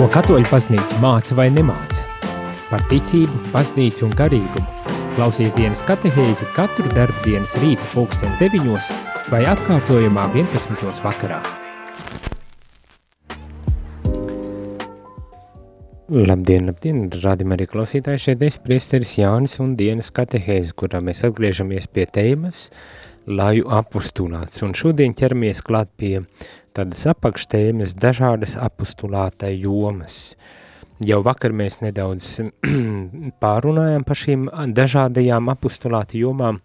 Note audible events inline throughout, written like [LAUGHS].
Ko katoļu baznīca māca vai nemāca? Par ticību, baznīcu un garīgumu. Klausies dienas katehēzi katru darba dienas rīta pulksten 9 vai atkārtojumā 11. vakarā. Labdien, labdien, rādījumā arī klausītāji šeit es priesteris Jānis un dienas katehēzi, kurā mēs atgriežamies pie tēmas laju apustulāts. Un šodien ķeramies klāt pie tādas apakštēmas dažādas apustulātai jomas. Jau vakar mēs nedaudz [CLEARS THROAT] pārunājām par šīm dažādajām apustulāta jomām,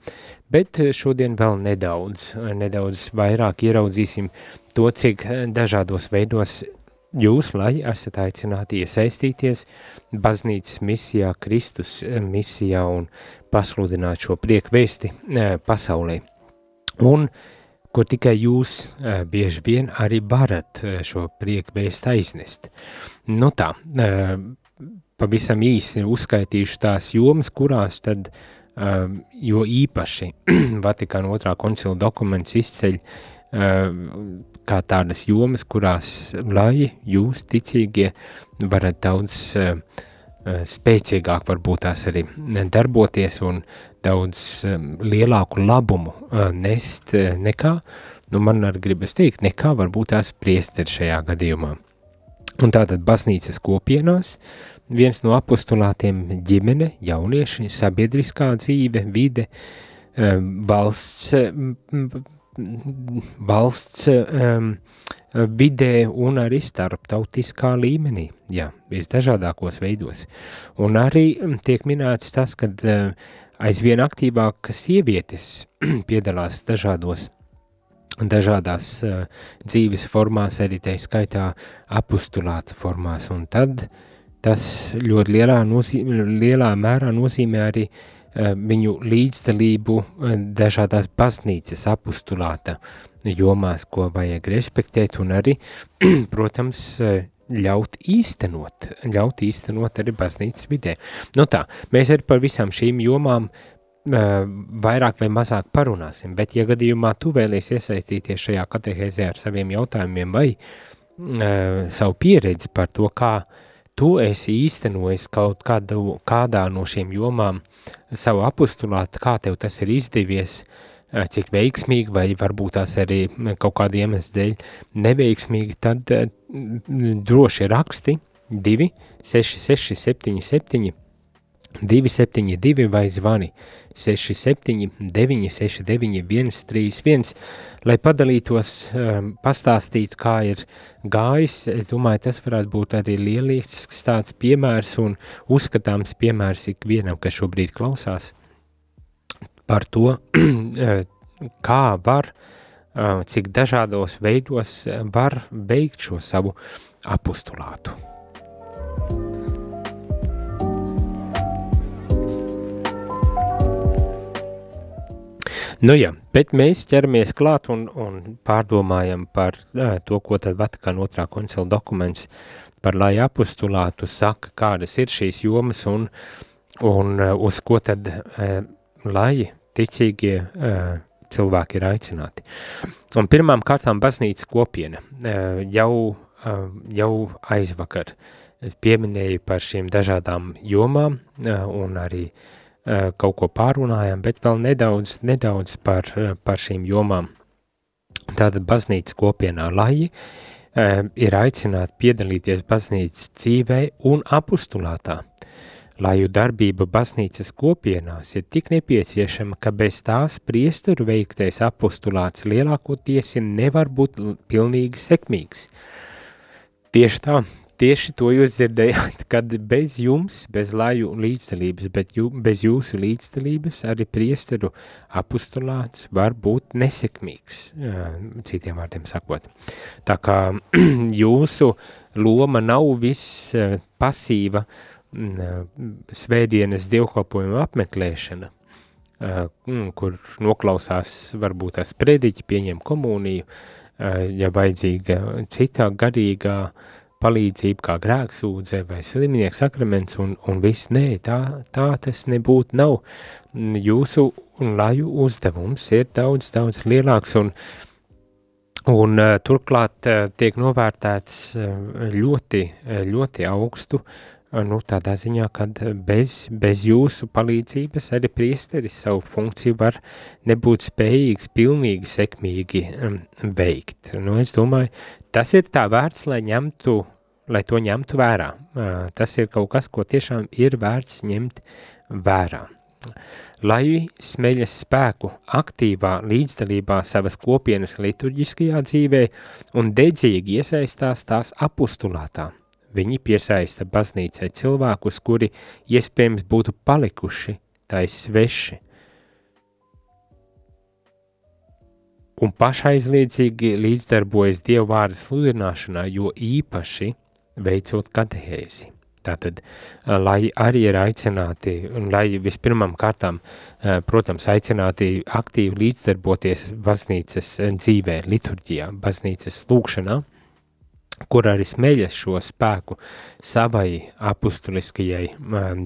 bet šodien vēl nedaudz, nedaudz vairāk ieraudzīsim to, cik dažādos veidos jūs, lai esat aicināti iesaistīties baznīcas misijā, Kristus misijā un pasludināt šo priekvēsti eh, pasaulē. Un kur tikai jūs uh, bieži vien arī varat uh, šo prieku vēst aiznest. Nu tā, uh, pavisam īsi uzskaitīšu tās jomas, kurās tad, jo īpaši [CLEARS THROAT] Vatikāna otrā koncila dokuments izceļ kā tādas jomas, kurās, lai jūs ticīgie varat daudz spēcīgāk varbūt tās arī darboties un daudz lielāku labumu nest nekā, nu man arī gribas teikt, nekā varbūt tās priesteri šajā gadījumā. Un tātad baznīcas kopienās viens no apostulātiem ģimene, jaunieši, sabiedriskā dzīve, vide, valsts, valsts um, vidē un arī starptautiskā līmenī, jā, visdažādākos veidos. Un arī tiek minēts tas, ka aizvien aktīvāk sievietes [CLEARS THROAT] piedalās dažādos dažādās uh, dzīves formās, arī tā skaitā apustulāta formās, un tad tas ļoti lielā, nozīmē, lielā mērā nozīmē arī uh, viņu līdzdalību uh, dažādās baznīcas apustulāta jomās, ko vajag respektēt, un arī, [CLEARS THROAT] protams, ļaut īstenot, ļaut īstenot arī baznīcas vidē. Nu tā, mēs arī par visām šīm jomām vairāk vai mazāk parunāsim, bet ja gadījumā tu vēlies iesaistīties šajā katehēzē ar saviem jautājumiem vai uh, savu pieredzi par to, kā tu esi īstenojis kaut kādu, kādā no šīm jomām savu apustulātu, kā tev tas ir izdevies, uh, cik veiksmīgi vai varbūt tās arī kaut kāda iemesla dēļ neveiksmīgi, tad droši raksti 2, 6, 6, 7, 7, 2, 7, 2 vai zvani 6, 7, 9, 6, 9, 1, 3, 1, lai padalītos, pastāstītu, kā ir gājis. Es domāju, tas varētu būt arī lielisks tāds piemērs un uzskatāms piemērs ikvienam, kas šobrīd klausās par to, [CLEARS THROAT] kā var uh, cik dažādos veidos var veikt šo savu apustulātu. Nu jā, bet mēs ķeramies klāt un, un pārdomājam par uh, to, ko tad Vatikāna otrā koncila dokuments par lai apustulātu saka, kādas ir šīs jomas un, un uh, uz ko tad uh, lai ticīgie uh, cilvēki ir aicināti. Un pirmām kārtām baznīcas kopiena eh, jau, eh, jau aizvakar pieminēju par šīm dažādām jomām eh, un arī kaut ko pārunājām, bet vēl nedaudz, nedaudz par, par šīm jomām. Tātad baznīcas kopienā laji ir aicināti piedalīties baznīcas dzīvē un apustulātā Laju darbība baznīcas kopienās ir tik nepieciešama, ka bez tās priesteru veiktais apostulāts lielākoties nevar būt pilnīgi sekmīgs. Tieši tā, tieši to jūs dzirdējāt, [LAUGHS] kad bez jums, bez laju līdzdalības, bet jū, bez jūsu līdzdalības arī priesteru apostulāts var būt nesekmīgs, citiem vārdiem sakot. Tā kā [CLEARS THROAT] jūsu loma nav viss pasīva, uh, svētdienas dievkalpojuma apmeklēšana, kur noklausās varbūt tās prediķi, pieņem komuniju, ja vajadzīga citā garīgā palīdzība, kā grēksūdze vai slimnieks sakraments un, un viss, nē, tā, tā tas nebūtu nav. Jūsu laju uzdevums ir daudz, daudz lielāks un Un turklāt tiek novērtēts ļoti, ļoti augstu, nu tādā ziņā, ka bez, bez jūsu palīdzības arī priesteris savu funkciju var nebūt spējīgs pilnīgi sekmīgi um, veikt. Nu, es domāju, tas ir tā vērts, lai ņemtu, lai to ņemtu vērā. Uh, tas ir kaut kas, ko tiešām ir vērts ņemt vērā lai smeļas spēku aktīvā līdzdalībā savas kopienas liturģiskajā dzīvē un dedzīgi iesaistās tās apustulātā. Viņi piesaista baznīcai cilvēkus, kuri iespējams būtu palikuši tai sveši. Un pašaizliedzīgi līdzdarbojas Dievu vārdu sludināšanā, jo īpaši veicot katehēzi. Tātad, lai arī ir aicināti, un lai vispirmām kārtām, protams, aicināti aktīvi līdzdarboties baznīcas dzīvē, liturģijā, baznīcas lūkšanā, kur arī smeļas šo spēku savai apustuliskajai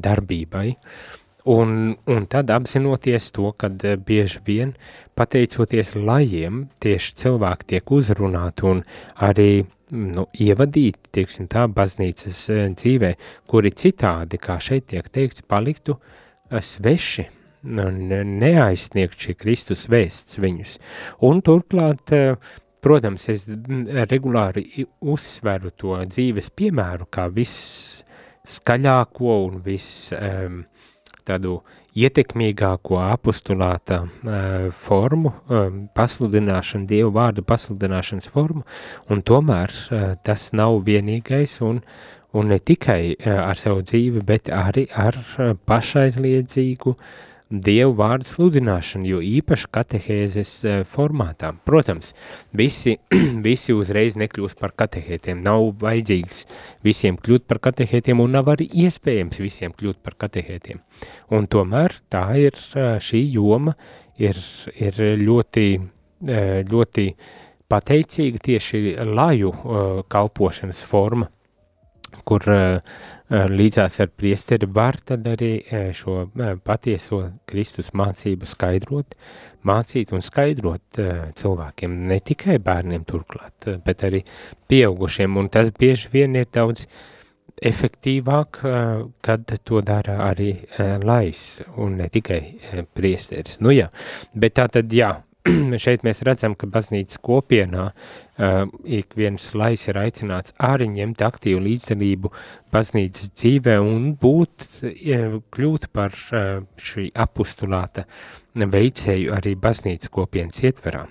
darbībai, un, un tad apzinoties to, kad bieži vien, pateicoties lajiem, tieši cilvēki tiek uzrunāti un arī nu, ievadīti, tieksim tā, baznīcas e, dzīvē, kuri citādi, kā šeit tiek teikts, paliktu e, sveši, neaizsniegt šī Kristus vēsts viņus. Un turklāt, protams, es regulāri uzsveru to dzīves piemēru kā viss skaļāko un viss um, tādu ietekmīgāko apostulāta uh, formu, um, pasludināšanu, Dievu vārdu pasludināšanas formu, un tomēr uh, tas nav vienīgais un, un ne tikai uh, ar savu dzīvi, bet arī ar uh, pašaizliedzīgu uh, Dievu vārdu sludināšanu, jo īpaši katehēzes eh, formātā. Protams, visi, [CLEARS THROAT] visi uzreiz nekļūst par katehētiem, nav vajadzīgs visiem kļūt par katehētiem un nav arī iespējams visiem kļūt par katehētiem. Un tomēr tā ir eh, šī joma, ir, ir ļoti, eh, ļoti pateicīga tieši laju kalpošanas forma, kur Eh, līdzās ar priesteri var tad arī eh, šo eh, patieso Kristus mācību skaidrot, mācīt un skaidrot cilvēkiem, ne tikai bērniem turklāt, bet arī pieaugušiem, un tas bieži vien ir daudz efektīvāk, kad to dara arī lais un ne tikai priesteris. Nu jā, bet tā tad jā, [CLEARS THROAT] šeit mēs redzam, ka baznīcas kopienā uh, ik viens lais ir aicināts arī ņemt aktīvu līdzdalību baznīcas dzīvē un būt, uh, kļūt par uh, šī apustulāta veicēju arī baznīcas kopienas ietverā.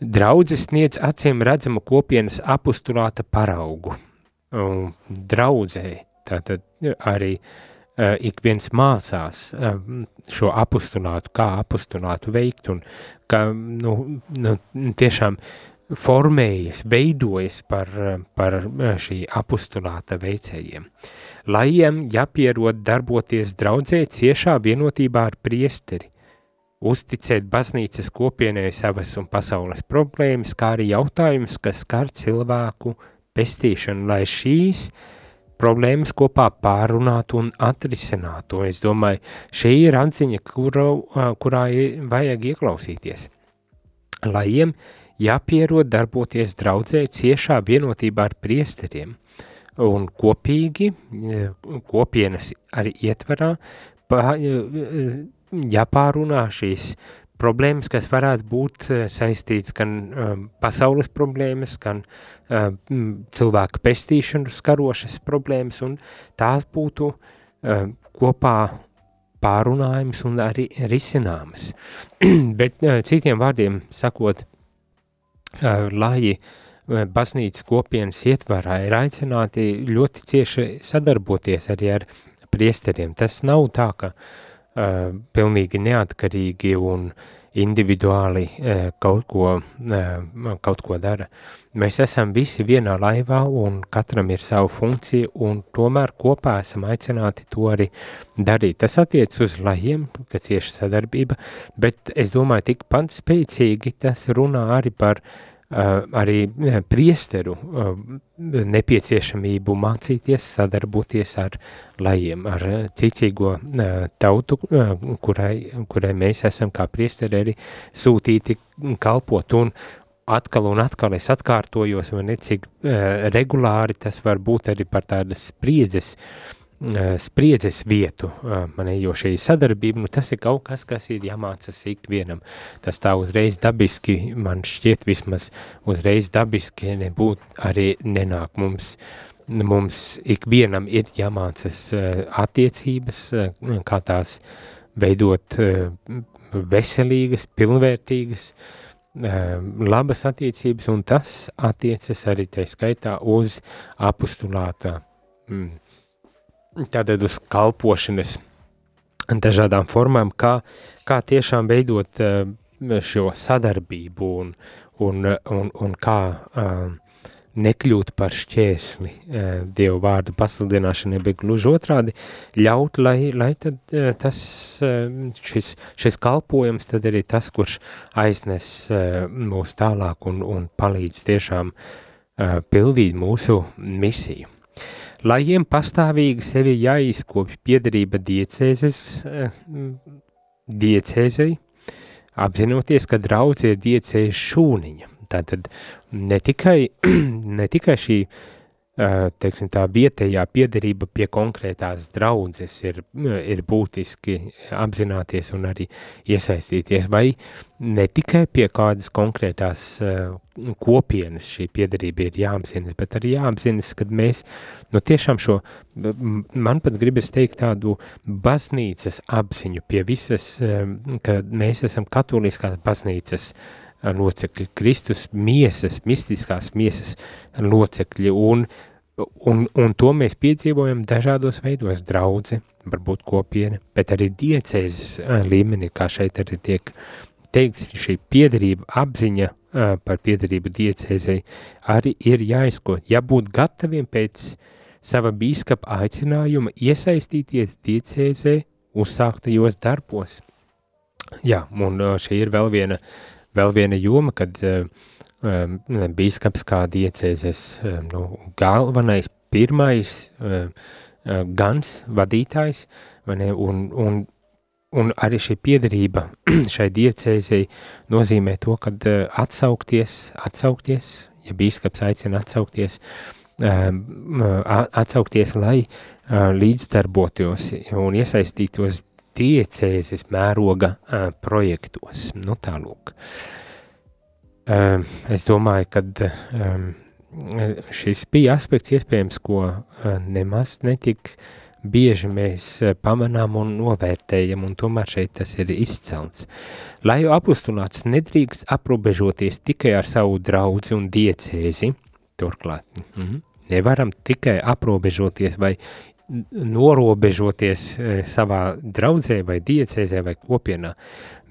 Draudzes sniedz acīm redzamu kopienas apustulāta paraugu. Uh, draudzē, tātad arī uh, ik viens mācās šo apustulātu, kā apustulātu veikt un ka, nu, nu, tiešām formējas, veidojas par, par šī apustulāta veicējiem. Lajiem jāpierod darboties draudzē ciešā vienotībā ar priesteri, uzticēt baznīcas kopienai savas un pasaules problēmas, kā arī jautājumus, kas skar cilvēku pestīšanu, lai šīs uh, problēmas kopā pārunāt un atrisināt. Un es domāju, šī ir atziņa, kuru, kurā vajag ieklausīties. Lai jiem jāpierod darboties draudzē ciešā vienotībā ar priesteriem un kopīgi kopienas arī ietverā jāpārunā šīs problēmas, kas varētu būt eh, saistīts gan um, pasaules problēmas, gan um, cilvēku pestīšanu skarošas problēmas, un tās būtu um, kopā pārunājums un arī risināmas. [CLEARS THROAT] Bet citiem vārdiem sakot, lai baznīcas kopienas ietvarā ir aicināti ļoti cieši sadarboties arī ar priesteriem. Tas nav tā, ka uh, pilnīgi neatkarīgi un individuāli uh, kaut, ko, uh, kaut ko dara. Mēs esam visi vienā laivā un katram ir savu funkciju un tomēr kopā esam aicināti to arī darīt. Tas attiec uz lajiem, ka cieši sadarbība, bet es domāju, tikpat spēcīgi tas runā arī par Uh, arī priesteru uh, nepieciešamību mācīties, sadarboties ar lajiem, ar cīcīgo uh, tautu, kurai, kurai mēs esam kā priesteri arī sūtīti kalpot. Un, atkal un atkal es atkārtojos, vai ne, cik uh, regulāri tas var būt arī par tādas spriedzes, uh, spriedzes vietu, uh, man jo šī sadarbība, nu tas ir kaut kas, kas ir jāmācas ikvienam. Tas tā uzreiz dabiski, man šķiet vismaz uzreiz dabiski nebūt arī nenāk. Mums, mums ikvienam ir jāmācas uh, attiecības, kā tās veidot veselīgas, pilnvērtīgas, labas attiecības, un tas attiecas arī tā skaitā uz apustulātā, mm, tātad uz kalpošanas dažādām formām, kā, kā tiešām veidot šo sadarbību un, un, un, un kā um, nekļūt par šķēsli uh, Dievu vārdu pasludināšanai, bet gluži otrādi ļaut, lai, lai tad tas, šis, šis kalpojums tad arī tas, kurš aiznes mūs tālāk un, un palīdz tiešām pildīt mūsu misiju. Lai jiem pastāvīgi sevi jāizkopja piedarība diecēzes, uh, diecēzei, apzinoties, ka draudz ir diecējas šūniņa, Tātad ne tikai, [CLEARS THROAT] ne tikai šī teiksim, tā vietējā piederība pie konkrētās draudzes ir, ir būtiski apzināties un arī iesaistīties, vai ne tikai pie kādas konkrētās kopienas šī piederība ir jāapzinas, bet arī jāapzinas, kad mēs, nu tiešām šo, man pat gribas teikt tādu baznīcas apziņu pie visas, ka mēs esam katoliskās baznīcas uh, locekļi, Kristus miesas, mistiskās miesas locekļi, un, un, un to mēs piedzīvojam dažādos veidos, draudze, varbūt kopiena, bet arī diecēzes līmenī, kā šeit arī tiek teikts, šī piederība, apziņa par piederību diecēzei arī ir jāizkot, jābūt gataviem pēc sava bīskapa aicinājuma iesaistīties diecēzē uzsāktajos darbos. Jā, un šī ir vēl viena uh, vēl viena joma, kad um, bīskaps kā diecēzes uh, nu, galvenais, pirmais uh, gans, vadītājs, ne, un, un, un arī šī piedarība [CLEARS THROAT] šai diecēzei nozīmē to, kad uh, atsaukties, atsaukties, ja bīskaps aicina atsaukties, atsaukties, lai līdzdarbotos un iesaistītos diecēzes mēroga uh, projektos. Nu, tālūk. Uh, es domāju, ka um, šis bija aspekts iespējams, ko uh, nemaz netik bieži mēs pamanām un novērtējam, un tomēr šeit tas ir izcelts. Lai jau apustulāts nedrīkst aprobežoties tikai ar savu draudzi un diecēzi, turklāt, mm -hmm, nevaram tikai aprobežoties vai norobežoties e, savā draudzē vai diecēzē vai kopienā.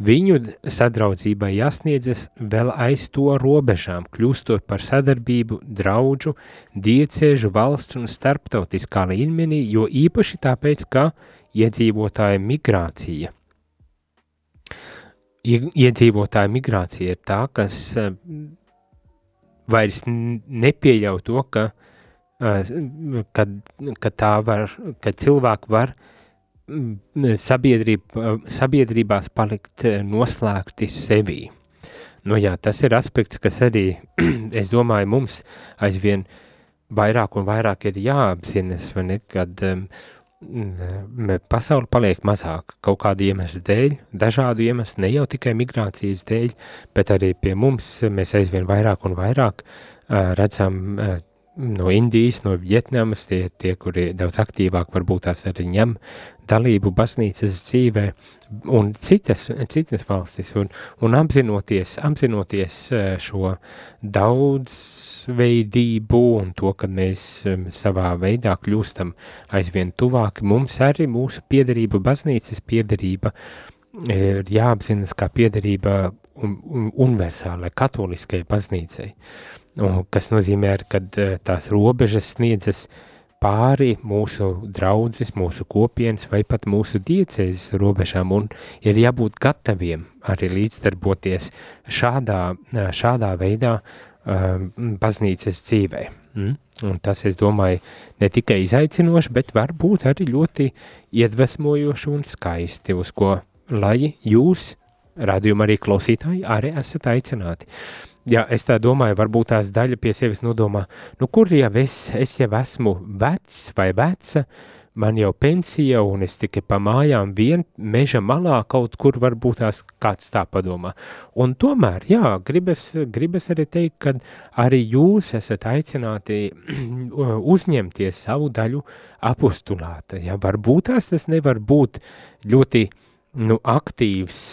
Viņu sadraudzībai jāsniedzas vēl aiz to robežām, kļūstot par sadarbību draudžu, diecēžu, valsts un starptautiskā līmenī, jo īpaši tāpēc, ka iedzīvotāja migrācija. Iedzīvotāja migrācija ir tā, kas e, vairs nepieļauj to, ka uh, kad, kad tā var, kad cilvēki var sabiedrība, sabiedrībās palikt noslēgti sevī. Nu jā, tas ir aspekts, kas arī, [CLEARS THROAT] es domāju, mums aizvien vairāk un vairāk ir jāapzinas, vai ne, kad um, pasauli paliek mazāk kaut kādu iemeslu dēļ, dažādu iemeslu, ne jau tikai migrācijas dēļ, bet arī pie mums mēs aizvien vairāk un vairāk uh, redzam uh, no Indijas, no Vietnamas, tie, tie, kuri daudz aktīvāk varbūt tās arī ņem dalību baznīcas dzīvē, un citas, citas valstis, un, un apzinoties, apzinoties eh, šo daudzveidību un to, ka mēs eh, savā veidā kļūstam aizvien tuvāki, mums arī mūsu piederība, baznīcas piederība, ir jāapzinas kā piederība universālai, katoliskai baznīcai. Un, kas nozīmē, ka eh, tās robežas sniedzas pāri mūsu draudzes, mūsu kopienas vai pat mūsu diecēzes robežām un ir jābūt gataviem arī līdzdarboties šādā, šādā veidā um, baznīcas dzīvē. Mm? Un tas, es domāju, ne tikai izaicinoši, bet varbūt arī ļoti iedvesmojoši un skaisti, uz ko, lai jūs, radījuma arī klausītāji, arī esat aicināti. Ja es tā domāju, varbūt tās daļa pie sevis nodomā, nu kur jau es, es jau esmu vecs vai veca, man jau pensija un es tikai pa mājām vien meža malā kaut kur varbūt tās kāds tā padomā. Un tomēr, jā, gribas, gribas arī teikt, ka arī jūs esat aicināti [CLEARS THROAT] uzņemties savu daļu apostulāta. Ja? Varbūt tās tas nevar būt ļoti nu, aktīvs,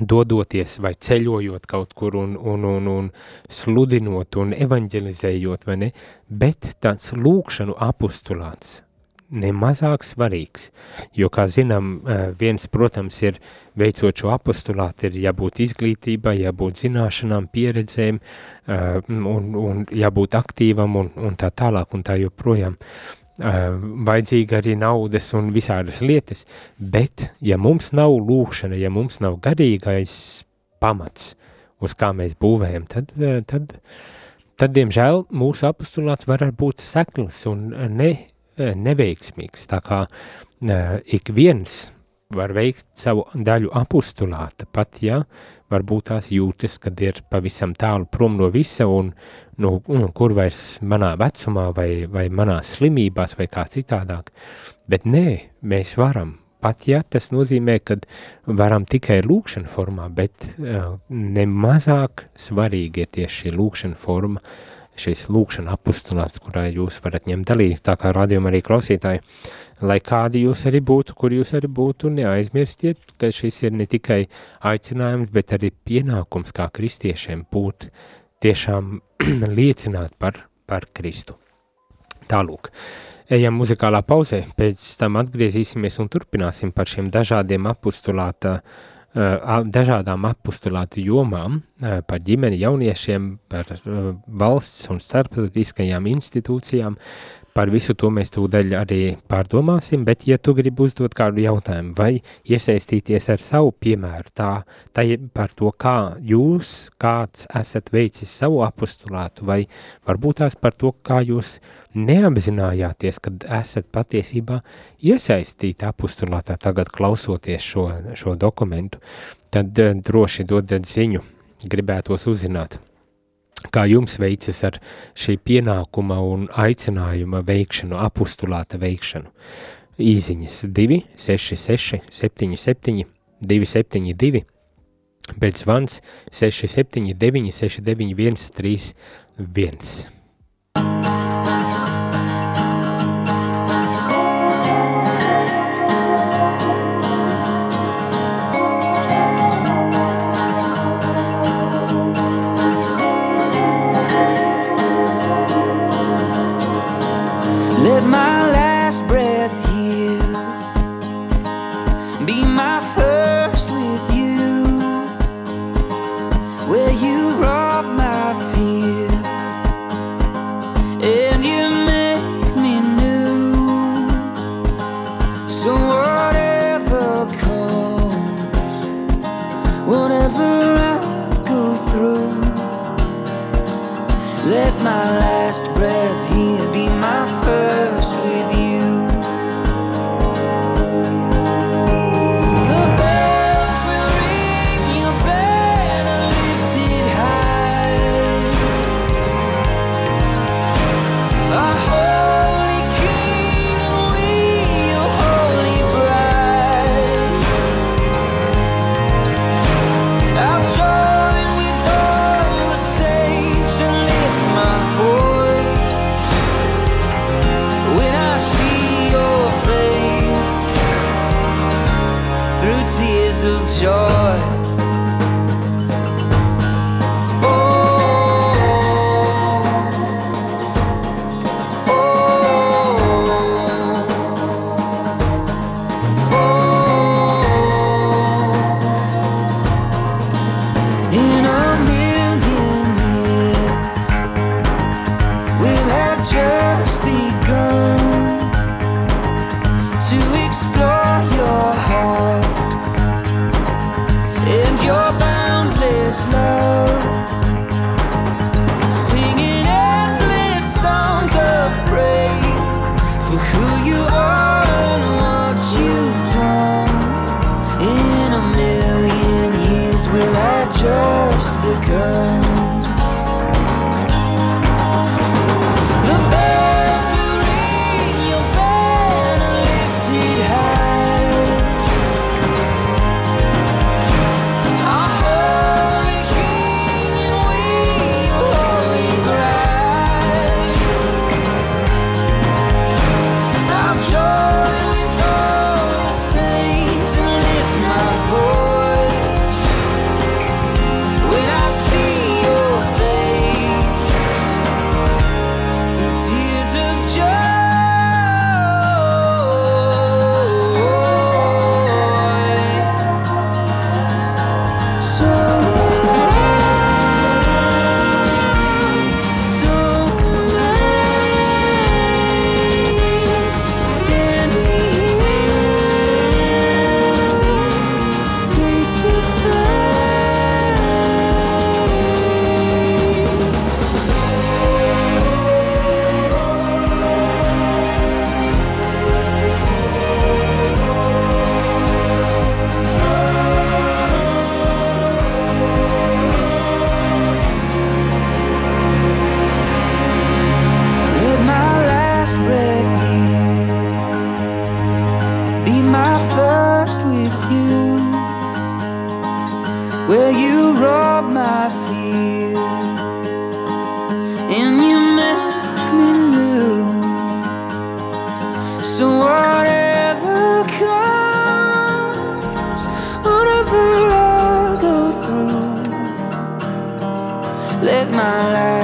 dodoties vai ceļojot kaut kur un, un, un, un sludinot un evanģelizējot, vai ne, bet tāds lūkšanu apustulāts nemazāk svarīgs, jo, kā zinām, eh, viens, protams, ir veicot šo apostulātu, ir jābūt izglītībai, jābūt zināšanām, pieredzēm eh, un, un jābūt aktīvam un, un tā tālāk un tā joprojām vajadzīga arī naudas un visādas lietas, bet ja mums nav lūkšana, ja mums nav garīgais pamats, uz kā mēs būvējam, tad, tad, tad diemžēl, mūsu apostulāts var būt sekls un ne, neveiksmīgs, tā kā ik viens var veikt savu daļu apustulāta, pat ja varbūt tās jūtas, kad ir pavisam tālu prom no visa un, nu, un kur vairs manā vecumā vai, vai manā slimībās vai kā citādāk. Bet nē, mēs varam, pat ja tas nozīmē, ka varam tikai lūkšana formā, bet uh, nemazāk svarīgi ir tieši šī lūkšana forma, šis lūkšana apustulāts, kurā jūs varat ņemt dalīt, tā kā rādījuma arī klausītāji, uh, lai kādi jūs arī būtu, kur jūs arī būtu, neaizmirstiet, ka šis ir ne tikai aicinājums, bet arī pienākums kā kristiešiem būt tiešām [CLEARS THROAT] liecināt par, par Kristu. Tālūk, ejam muzikālā pauzē, pēc tam atgriezīsimies un turpināsim par šiem dažādiem apustulāta dažādām apustulātu jomām, par ģimeni jauniešiem, par valsts un starptautiskajām institūcijām, Par visu to mēs tūdaļ arī pārdomāsim, bet ja tu gribi uzdot kādu jautājumu vai iesaistīties ar savu piemēru tā, tā par to, kā jūs kāds esat veicis savu apostulātu vai varbūt tās par to, kā jūs neapzinājāties, kad esat patiesībā iesaistīti apostulātā tagad klausoties šo, šo dokumentu, tad eh, droši dodat ziņu, gribētos uzzināt kā jums veicas ar šī pienākuma un aicinājuma veikšanu, apustulāta veikšanu. Īziņas 2, 6, 6, 7, 7, 2, 7, 2, bet zvans 6, 7, 9, 6, 9, 1, 3, 1.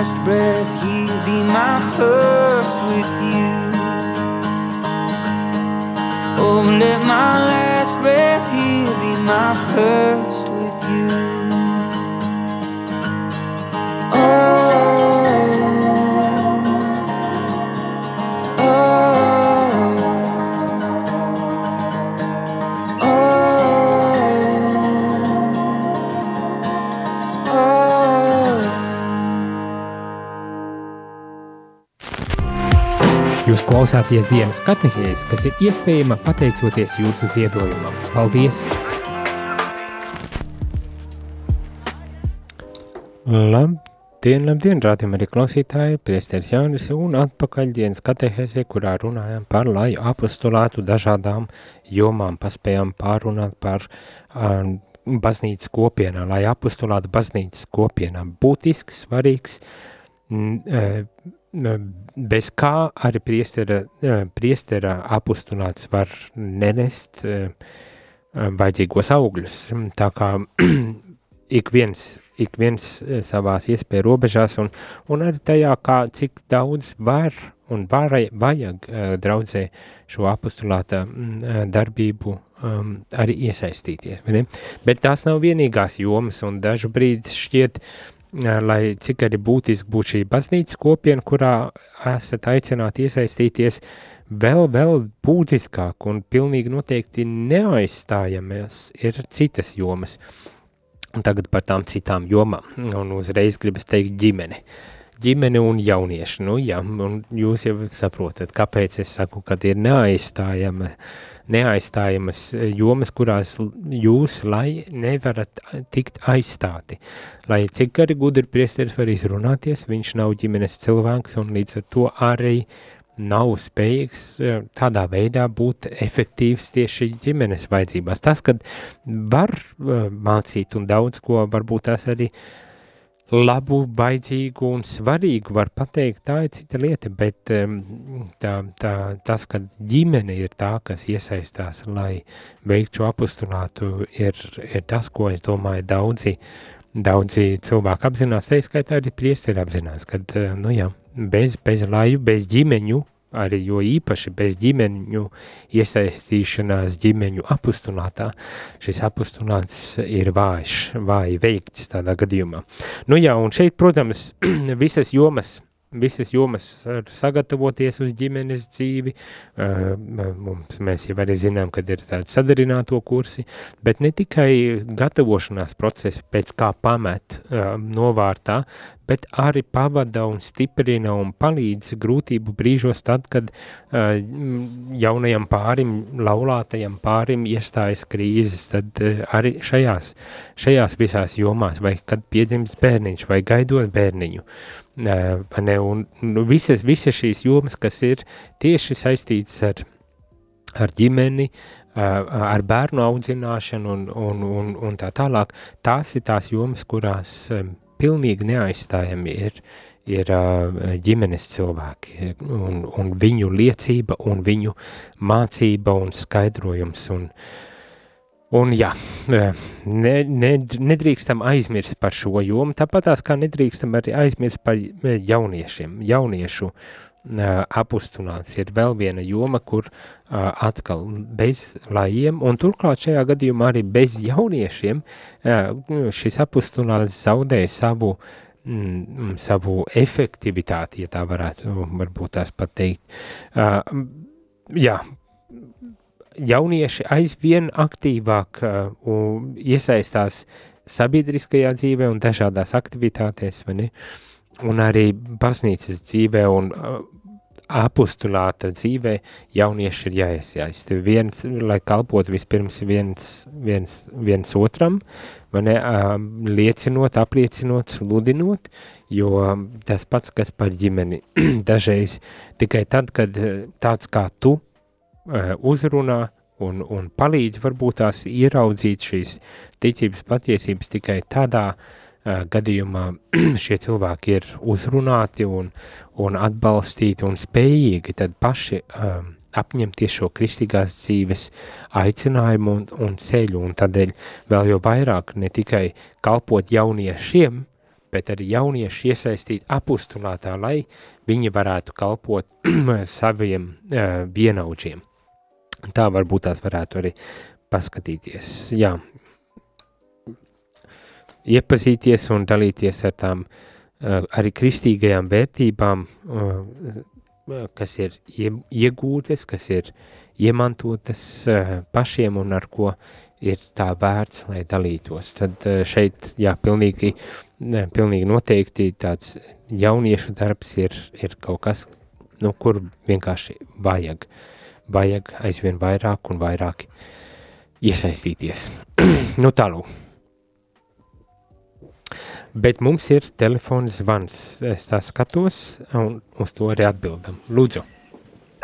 Last breath here be my first with you. Oh, let my last breath here be my first with you. Jūs klausāties dienas katehēs, kas ir iespējama pateicoties jūsu ziedojumam. Paldies! Labdien, labdien, rādījumā arī klausītāji, priesteris Jānis un atpakaļ dienas katehēsē, kurā runājam par laju apostulātu dažādām jomām, paspējām pārunāt par uh, baznīcas kopienā, lai apostulātu baznīcas kopienā būtisks, svarīgs, m, uh, bez kā arī priestera, priestera apostulāts var nenest uh, vajadzīgos augļus. Tā kā [CLEARS THROAT] ik viens ik viens eh, savās iespēju robežās un, un arī tajā, kā cik daudz var un varai, vajag draudzē šo apostulāta uh, darbību um, arī iesaistīties. Bet tās nav vienīgās jomas un dažu brīdi šķiet, uh, lai cik arī būtiski būtu šī baznīcas kopiena, kurā esat aicināti iesaistīties, vēl, vēl būtiskāk un pilnīgi noteikti neaizstājamies ir citas jomas. Uh, tagad par tām citām jomām, un uzreiz gribas teikt ģimene. Ģimene un jaunieši, nu jā, un jūs jau saprotat, kāpēc es saku, ka ir neaizstājama, neaizstājamas jomas, kurās jūs, lai nevarat tikt aizstāti. Lai cik arī gudri priesteris var izrunāties, viņš nav ģimenes cilvēks, un līdz ar to arī nav spējīgs e, tādā veidā būt efektīvs tieši ģimenes vajadzībās. Tas, kad var e, mācīt un daudz ko, varbūt tas arī labu, baidzīgu un svarīgu var pateikt, tā ir cita lieta, bet tā, tā, tas, ka ģimene ir tā, kas iesaistās, lai veiktu apustulātu, ir, ir tas, ko es domāju daudzi, daudzi cilvēki apzinās, tā skaitā arī priesteri apzinās, kad, nu jā, bez, bez laju, bez ģimeņu, arī jo īpaši bez ģimeņu iesaistīšanās ģimeņu apustulātā, šis apustulāts ir vājš, vāji veikts tādā gadījumā. Nu jā, un šeit, protams, [CLEARS THROAT] visas jomas visas jomas sagatavoties uz ģimenes dzīvi, mums mēs jau arī zinām, kad ir tādi sadarināto kursi, bet ne tikai gatavošanās procesi pēc kā pamet novārtā, bet arī pavada un stiprina un palīdz grūtību brīžos tad, kad uh, jaunajam pārim, laulātajam pārim iestājas krīzes, tad uh, arī šajās, šajās visās jomās, vai kad piedzimst bērniņš, vai gaidot bērniņu, ne, un nu, visas, visas šīs jomas, kas ir tieši saistītas ar, ar ģimeni, ar bērnu audzināšanu un, un, un, un tā tālāk, tās ir tās jomas, kurās pilnīgi neaizstājami ir, ir ģimenes cilvēki un, un viņu liecība un viņu mācība un skaidrojums un uh, Un jā, ne, ne, nedrīkstam aizmirst par šo jomu, tāpat tās kā nedrīkstam arī aizmirst par jauniešiem. Jauniešu apustulāts ir vēl viena joma, kur atkal bez lajiem, un turklāt šajā gadījumā arī bez jauniešiem šis apustulāts zaudēja savu, mm, savu efektivitāti, ja tā varētu varbūt tās pateikt. Jā, jaunieši aizvien aktīvāk uh, iesaistās sabiedriskajā dzīvē un dažādās aktivitātēs, vai ne? Un arī baznīcas dzīvē un uh, apostulāta dzīvē jaunieši ir jāiesaist. Viens, lai kalpot vispirms viens, viens, viens otram, vai ne, liecinot, apliecinot, sludinot, jo tas pats, kas par ģimeni, [CLEARS THROAT] dažreiz tikai tad, kad tāds kā tu uzrunā un, un palīdz varbūt tās ieraudzīt šīs ticības patiesības tikai tādā uh, gadījumā [CLEARS THROAT] šie cilvēki ir uzrunāti un, un atbalstīti un spējīgi tad paši um, apņemties šo kristīgās dzīves aicinājumu un, un ceļu, un tādēļ vēl jau vairāk ne tikai kalpot jauniešiem, bet arī jaunieši iesaistīt apustulātā, lai viņi varētu kalpot [CLEARS THROAT] saviem uh, vienaudžiem. Tā varbūt tās varētu arī paskatīties, jā, iepazīties un dalīties ar tām uh, arī kristīgajām vērtībām, uh, kas ir iegūtas, kas ir iemantotas pašiem un ar ko ir tā vērts, lai dalītos. Tad šeit, jā, pilnīgi, ne, pilnīgi noteikti tāds jauniešu darbs ir, ir kaut kas, nu, kur vienkārši vajag. Vajag aizvien vairāk un vairāk iesaistīties. [CLEARS THROAT] nu tālūk. Bet mums ir telefons zvans. Es tā skatos un uz to arī atbildam. Lūdzu.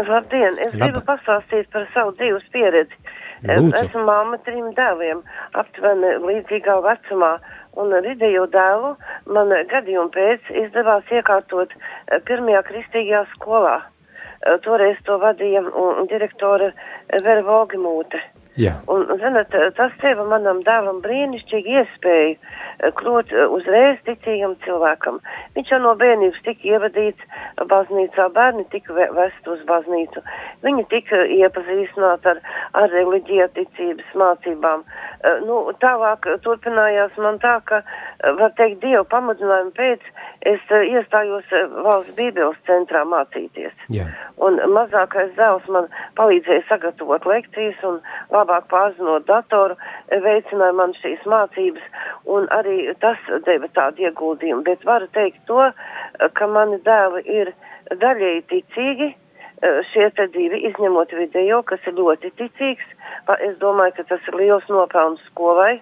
Labdien, es Laba. gribu pastāstīt par savu dzīves pieredzi. Lūdzu. Esmu mamma trim dēliem, aptuveni līdzīgā vecumā, un vidējo dēlu man gadījumu pēc izdevās iekārtot eh, pirmajā kristīgajā skolā. Eh, toreiz to vadīja um, direktore Vera Vogimūte. Jā. Un, zinat, tas deva manam dēlam brīnišķīgi iespēju eh, kļūt eh, uzreiz ticīgam cilvēkam. Viņš jau no bērnības tika ievadīts baznīcā, bērni tika vest uz baznīcu. Viņi tika iepazīstināti ar, ar reliģija ticības mācībām. Nu, tālāk turpinājās man tā, ka, var teikt, Dievu pamudinājumu pēc es iestājos valsts bībeles centrā mācīties. Jā. Un mazākais dēls man palīdzēja sagatavot lekcijas un labāk pārzinot datoru, veicināja man šīs mācības, un arī tas deva tādu ieguldījumu. Bet varu teikt to, ka mani dēli ir daļēji ticīgi, šie te divi, izņemot video, kas ir ļoti ticīgs, es domāju, ka tas ir liels nopelns skolai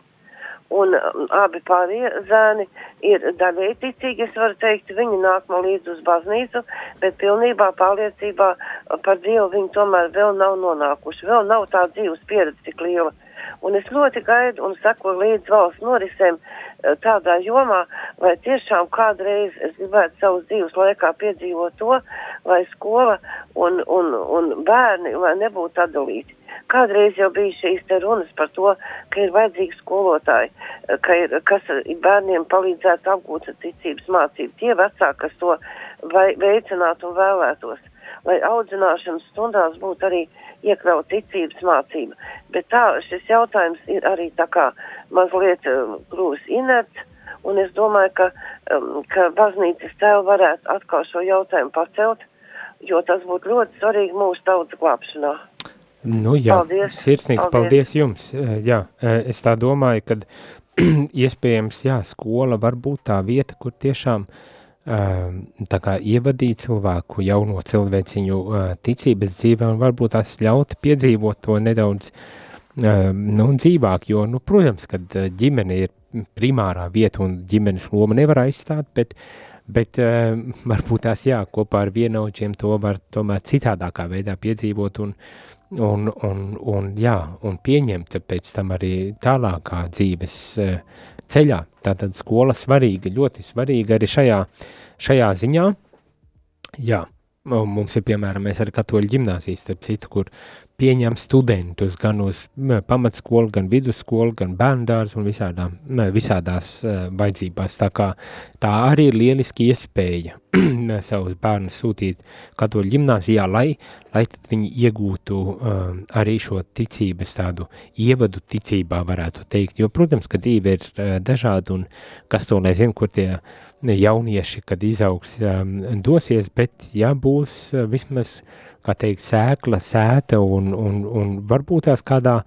un um, abi pārējie zēni ir daļai ticīgi, es varu teikt, viņi nāk man līdz uz baznīcu, bet pilnībā pārliecībā par Dievu viņi tomēr vēl nav nonākuši, vēl nav tā dzīves pieredze tik liela. Un es ļoti gaidu un sekoju līdz valsts norisēm eh, tādā jomā, lai tiešām kādreiz es gribētu savus dzīves laikā piedzīvot to, lai skola un, un, un bērni, lai nebūtu atdalīti. Kādreiz jau bija šīs te runas par to, ka ir vajadzīgi skolotāji, ka ir, kas bērniem palīdzētu apgūt ticības mācību. Tie vecāki, kas to vai, veicinātu un vēlētos, lai audzināšanas stundās būtu arī iekļaut ticības mācība. Bet tā šis jautājums ir arī tā kā mazliet um, kļūst inerts. Un es domāju, ka, um, ka baznīcas tēvi varētu atkal šo jautājumu pacelt, jo tas būtu ļoti svarīgi mūsu tautas glābšanā. Nu, jā, paldies. sirsnīgs paldies. paldies jums. Jā, es tā domāju, ka [CLEARS THROAT] iespējams, jā, skola var būt tā vieta, kur tiešām tā kā ievadīt cilvēku jauno cilvēciņu ticības dzīvē un varbūt tās ļaut piedzīvot to nedaudz nu, dzīvāk, jo, nu, protams, kad ģimene ir primārā vieta un ģimenes loma nevar aizstāt, bet, bet [LAUGHS] varbūt tās, jā, kopā ar vienaudžiem to var tomēr citādākā veidā piedzīvot un, un, un, un, jā, un pieņemt pēc tam arī tālākā dzīves eh, ceļā. Tātad skola svarīga, ļoti svarīga arī šajā, šajā ziņā. Jā, mums ir piemēram, mēs ar katoļu ģimnāzijas, starp citu, kur pieņem studentus gan uz pamatskolu, gan vidusskolu, gan bērndārs un visādām, visādās uh, vajadzībās. Tā kā tā arī ir lieliski iespēja [CLEARS THROAT] savus bērnus sūtīt katoļu ģimnāzijā, lai, lai tad viņi iegūtu uh, arī šo ticības tādu ievadu ticībā varētu teikt. Jo, protams, ka dzīve ir uh, dažāda un kas to nezin, kur tie jaunieši, kad izaugs, um, dosies, bet ja būs uh, vismaz kā teikt, sēkla, sēta un, un, un varbūt tās kādā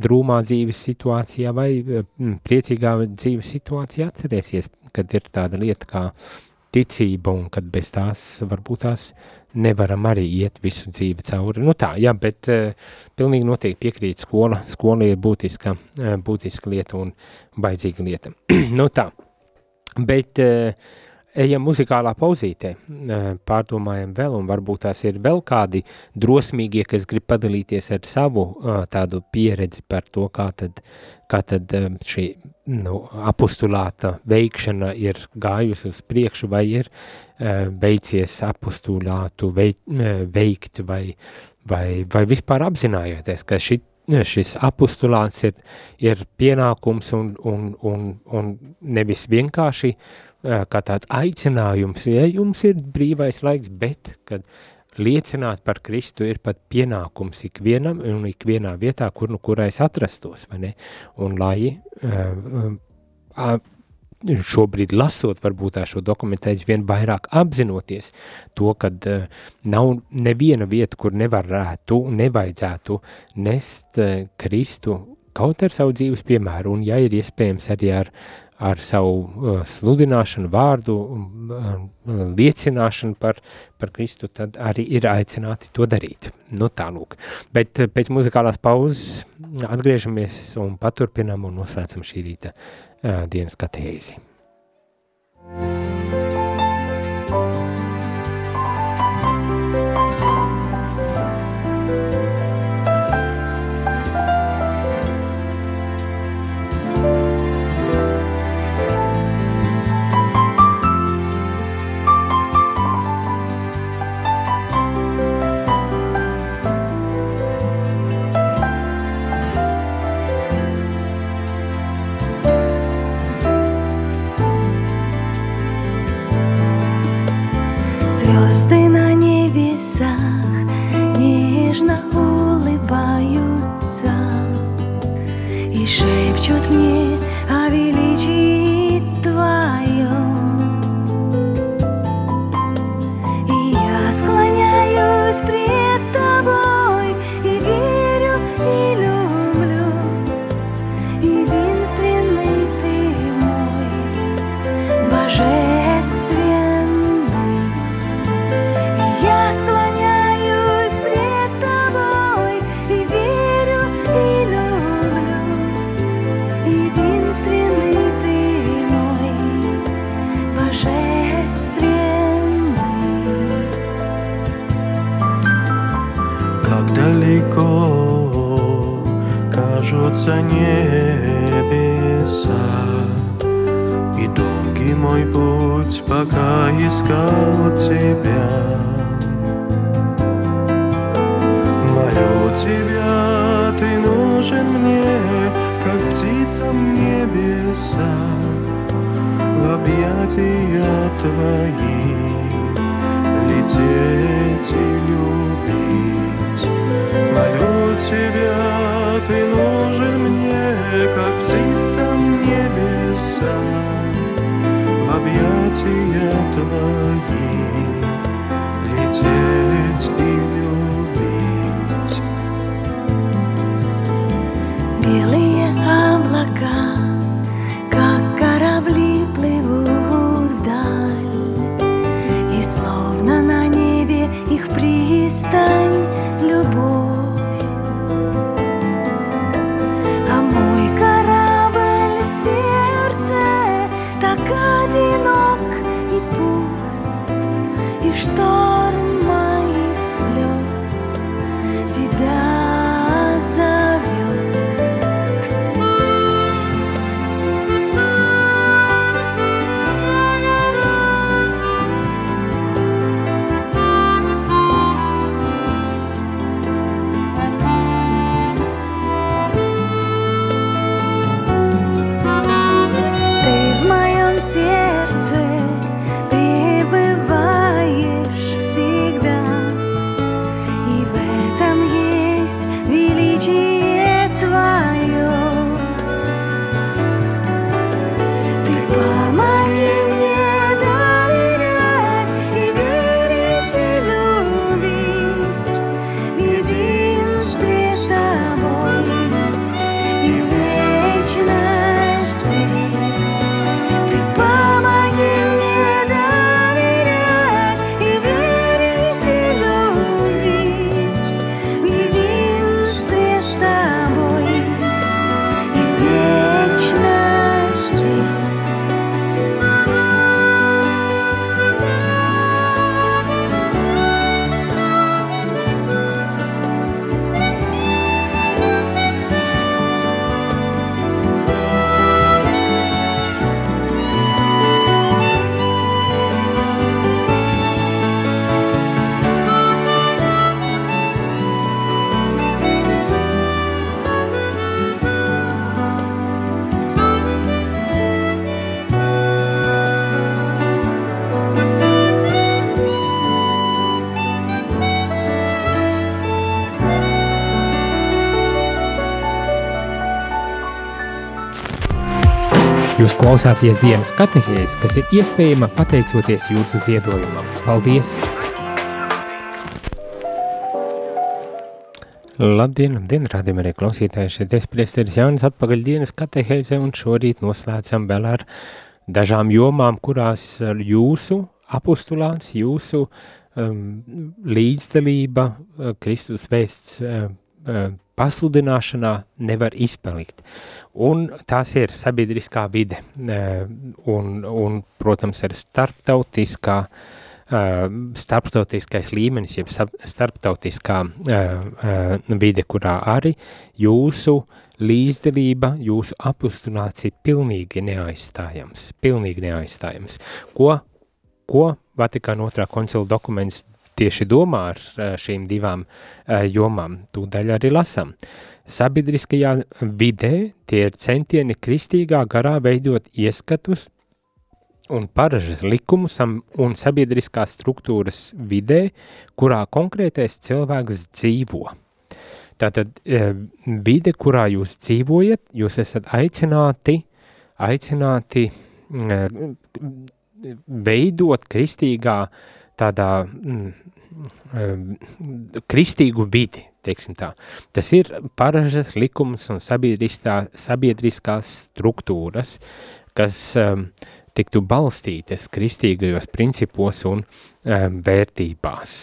drūmā dzīves situācijā vai mm, priecīgā dzīves situācijā atcerēsies, kad ir tāda lieta kā ticība un kad bez tās varbūt tās nevaram arī iet visu dzīvi cauri. Nu tā, jā, bet uh, pilnīgi noteikti piekrīt skola. Skola ir būtiska, uh, būtiska lieta un baidzīga lieta. [CLEARS THROAT] nu tā, bet uh, ejam muzikālā pauzītē, pārdomājam vēl, un varbūt tās ir vēl kādi drosmīgie, kas grib padalīties ar savu tādu pieredzi par to, kā tad, kā tad šī nu, apostulāta veikšana ir gājusi uz priekšu, vai ir beidzies apostulātu veikt, vai, vai, vai vispār apzinājoties, ka šī šis apostulāts ir, ir pienākums un, un, un, un nevis vienkārši kā tāds aicinājums, ja jums ir brīvais laiks, bet, kad liecināt par Kristu ir pat pienākums ikvienam un ikvienā vietā, kur nu kurais atrastos, vai ne? Un lai uh, uh, šobrīd lasot varbūt tā šo dokumentu aizvien vairāk apzinoties to, kad uh, nav neviena vieta, kur nevarētu, nevajadzētu nest uh, Kristu kaut ar savu dzīves piemēru, un ja ir iespējams arī ar, ar savu uh, sludināšanu, vārdu, uh, liecināšanu par, par Kristu, tad arī ir aicināti to darīt. Nu tā lūk. Bet pēc muzikālās pauzes atgriežamies un paturpinām un noslēdzam šī rīta uh, dienas katēzi. Звезды на небесах нежно улыбаются И шепчут мне о величии Твоем. И я склоняюсь пред кажутся небеса. И долгий мой путь, пока искал тебя. Молю тебя, ты нужен мне, как птицам небеса. В объятия твои лететь и любить Молю тебя, ты нужен мне, как птицам небеса, в объятия твои лететь и любить. Белые облака, Jūs klausāties dienas katehēs, kas ir iespējama pateicoties jūsu ziedojumam. Paldies! Labdien, labdien, rādījumā arī klausītāji, šeit es priesteris Jānis atpakaļ dienas katehēze un šorīt noslēdzam vēl ar dažām jomām, kurās jūsu apostulāts, jūsu um, līdzdalība uh, Kristus vēsts uh, uh, pasludināšanā nevar izpalikt. Un tās ir sabiedriskā vide un, un protams, ir starptautiskā, starptautiskais līmenis, jeb starptautiskā vide, kurā arī jūsu līdzdalība, jūsu apustināts ir pilnīgi neaizstājams, pilnīgi neaizstājams. Ko, ko Vatikāna otrā koncila dokuments tieši domā ar šīm divām jomām. Tūdaļ arī lasam. Sabiedriskajā vidē tie ir centieni kristīgā garā veidot ieskatus un paražas likumus un sabiedriskās struktūras vidē, kurā konkrētais cilvēks dzīvo. Tātad vide, kurā jūs dzīvojat, jūs esat aicināti, aicināti veidot kristīgā tādā mm, kristīgu vidi, teiksim tā. Tas ir paražas likums un sabiedriskās struktūras, kas um, tiktu balstītas kristīgajos principos un um, vērtībās.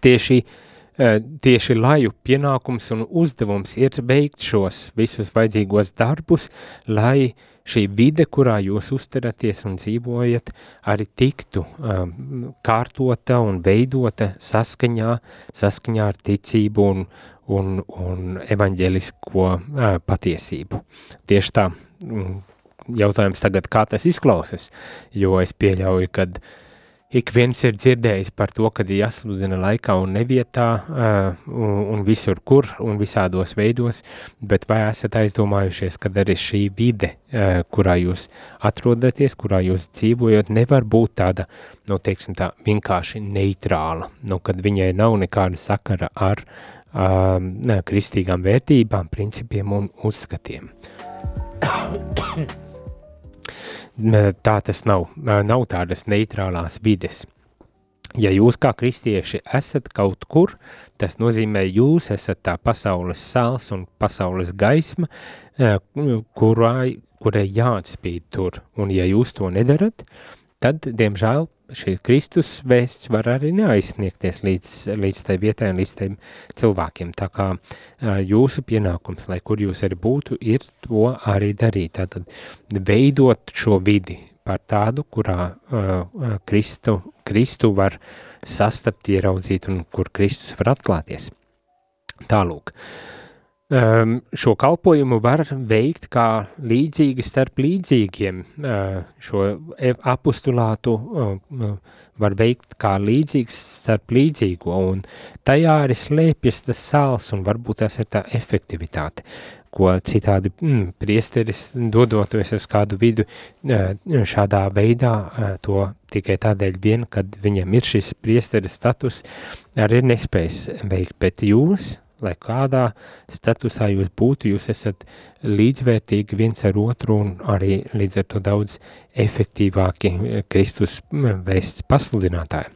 Tieši, uh, tieši laju pienākums un uzdevums ir veikt šos visus vajadzīgos darbus, lai uh, šī vide, kurā jūs uzteraties un dzīvojat, arī tiktu um, kārtota un veidota saskaņā, saskaņā ar ticību un, un, un evaņģelisko uh, patiesību. Tieši tā, mm, jautājums tagad, kā tas izklausas, jo es pieļauju, kad uh, ik viens ir dzirdējis par to, ir jāsludina laikā un nevietā uh, un, un visur kur un visādos veidos, bet vai esat aizdomājušies, kad arī šī vide, uh, kurā jūs atrodaties, kurā jūs dzīvojat, nevar būt tāda, nu, teiksim tā, vienkārši neitrāla, nu, kad viņai nav nekāda sakara ar uh, kristīgām vērtībām, principiem un uzskatiem. Tā tas nav. Nav tādas neitrālās vides. Ja jūs kā kristieši esat kaut kur, tas nozīmē, jūs esat tā pasaules sāls un pasaules gaisma, kurai, kurai jāatspīd tur. Un ja jūs to nedarat, tad, diemžēl, šī Kristus vēsts var arī neaizsniegties līdz, līdz tai vietai un līdz tiem cilvēkiem. Tā kā jūsu pienākums, lai kur jūs arī būtu, ir to arī darīt. Tātad veidot šo vidi par tādu, kurā uh, Kristu, Kristu var sastapt, ieraudzīt un kur Kristus var atklāties. Tālūk. Uh, Um, šo kalpojumu var veikt kā līdzīgi starp līdzīgiem. Uh, šo e, apustulātu uh, var veikt kā līdzīgs starp līdzīgo, un tajā arī slēpjas tas sāls, un varbūt tas ir tā efektivitāte, ko citādi mm, priesteris dodoties uz kādu vidu uh, šādā veidā uh, to tikai tādēļ vien, kad viņam ir šis priesteris status, arī nespējas veikt, bet jūs, lai kādā statusā jūs būtu, jūs esat līdzvērtīgi viens ar otru un arī līdz ar to daudz efektīvāki Kristus vēsts pasludinātāji.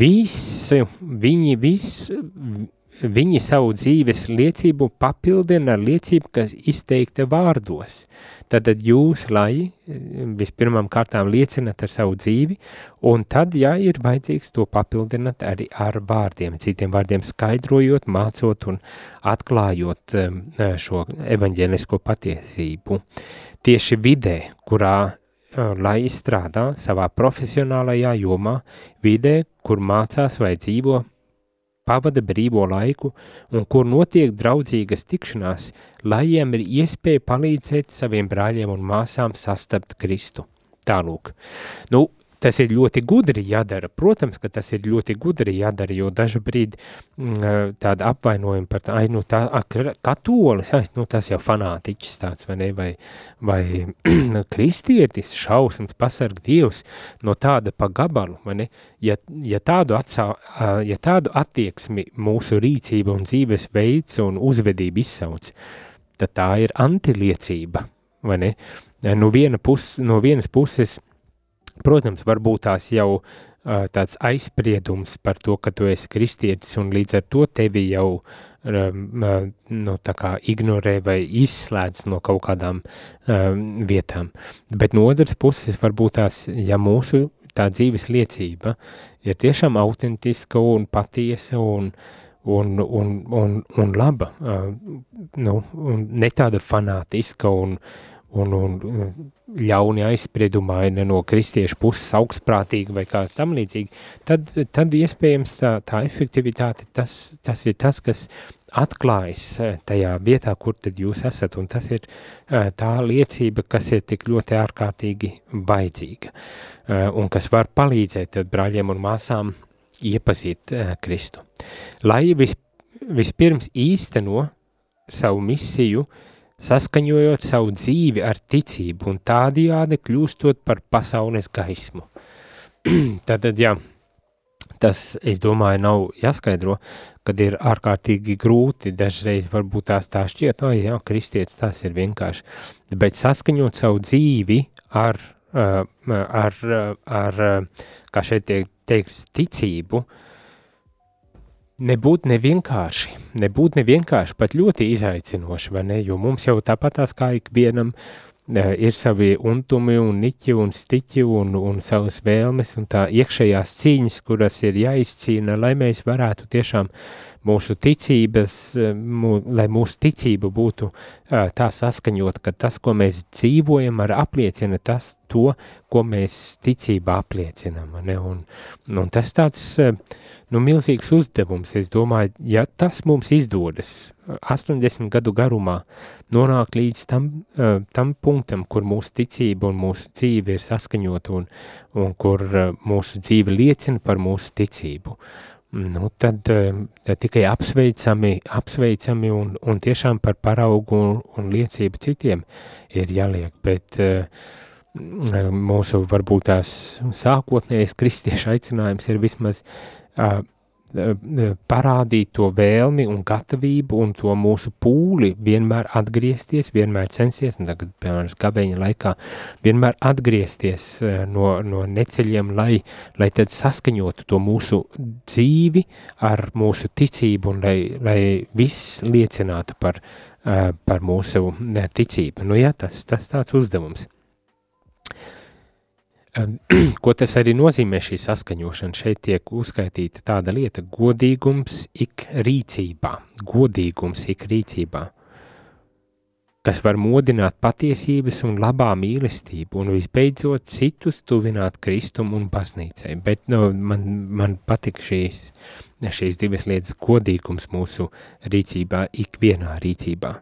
Visi, viņi, vis, viņi savu dzīves liecību papildina ar liecību, kas izteikta vārdos. Tad jūs, lai vispirmām kārtām liecinat ar savu dzīvi, un tad, ja ir vajadzīgs, to papildinat arī ar vārdiem, citiem vārdiem skaidrojot, mācot un atklājot um, šo evaņģēlisko patiesību. Tieši vidē, kurā uh, lai izstrādā savā profesionālajā jomā, vidē, kur mācās vai dzīvo pavada brīvo laiku un kur notiek draudzīgas tikšanās, lai jiem ir iespēja palīdzēt saviem brāļiem un māsām sastapt Kristu. Tālūk. Nu, tas ir ļoti gudri jādara. Protams, ka tas ir ļoti gudri jādara, jo dažu brīdi mm, tāda apvainojuma par tā, ai, nu tā, katolis, ai, nu tas jau fanātiķis tāds, vai ne, vai, vai [CLEARS THROAT] kristietis, šausmas, pasarg Dievs no tāda pa gabalu, vai ne, ja, ja, tādu atsā, ja tādu attieksmi mūsu rīcība un dzīves veids un uzvedība izsauc, tad tā ir antiliecība vai ne? No, viena pus, no vienas puses, protams, varbūt tās jau uh, tāds aizspriedums par to, ka tu esi kristietis un līdz ar to tevi jau uh, nu, ignorē vai izslēdz no kaut kādām um, vietām. Bet no otras puses varbūt tās, ja mūsu tā dzīves liecība ir tiešām autentiska un patiesa un uh, un, un, un, un laba, uh, nu, un ne tāda fanātiska un, un, un ļauni aizspriedumaina no kristiešu puses augstprātīga vai kā tam līdzīgi, tad, tad iespējams tā, tā efektivitāte, tas, tas ir tas, kas atklājas tajā vietā, kur tad jūs esat, un tas ir tā liecība, kas ir tik ļoti ārkārtīgi vajadzīga, un kas var palīdzēt brāļiem un māsām iepazīt uh, Kristu. Lai vis, vispirms īsteno savu misiju, saskaņojot savu dzīvi ar ticību un tādījādi kļūstot par pasaules gaismu. [CLEARS THROAT] Tātad, jā, tas, es domāju, nav jāskaidro, kad ir ārkārtīgi grūti, dažreiz varbūt tās tā šķiet, oh, jā, kristietis tas ir vienkārši, bet saskaņot savu dzīvi ar, ar, ar, ar kā šeit tiek teiks, ticību, nebūtu nevienkārši, nebūtu nevienkārši, pat ļoti izaicinoši, vai ne, jo mums jau tāpatās kā ikvienam uh, ir savi untumi un niķi un stiķi un, un savas vēlmes un tā iekšējās cīņas, kuras ir jāizcīna, lai mēs varētu tiešām mūsu ticības, e, mū, lai mūsu ticība būtu uh, tā saskaņot, ka tas, ko mēs dzīvojam, ar apliecina tas, to, ko mēs ticībā apliecinām. Ne? Un, un tas tāds nu, milzīgs uzdevums. Es domāju, ja tas mums izdodas 80 gadu garumā nonākt līdz tam, tam punktam, kur mūsu ticība un mūsu dzīve ir saskaņota un, un kur mūsu dzīve liecina par mūsu ticību. Nu, tad, tad tikai apsveicami, apsveicami un, un tiešām par paraugu un, un liecību citiem ir jāliek, bet uh, mūsu varbūt tās sākotnējais kristiešu aicinājums ir vismaz parādīt to vēlmi un gatavību un to mūsu pūli vienmēr atgriezties, vienmēr censties, un tagad, piemēram, gabeņa laikā, vienmēr atgriezties no, no neceļiem, lai, lai tad saskaņotu to mūsu dzīvi ar mūsu ticību un lai, lai viss liecinātu par, par mūsu ticību. Nu jā, tas, tas tāds uzdevums. [CLEARS THROAT] Ko tas arī nozīmē šī saskaņošana? Šeit tiek uzskaitīta tāda lieta - godīgums ik rīcībā, godīgums ik rīcībā, kas var modināt patiesības un labā mīlestību un visbeidzot citus tuvināt Kristum un baznīcai. Bet nu, man, man patika šīs, šīs divas lietas - godīgums mūsu rīcībā, ikvienā rīcībā.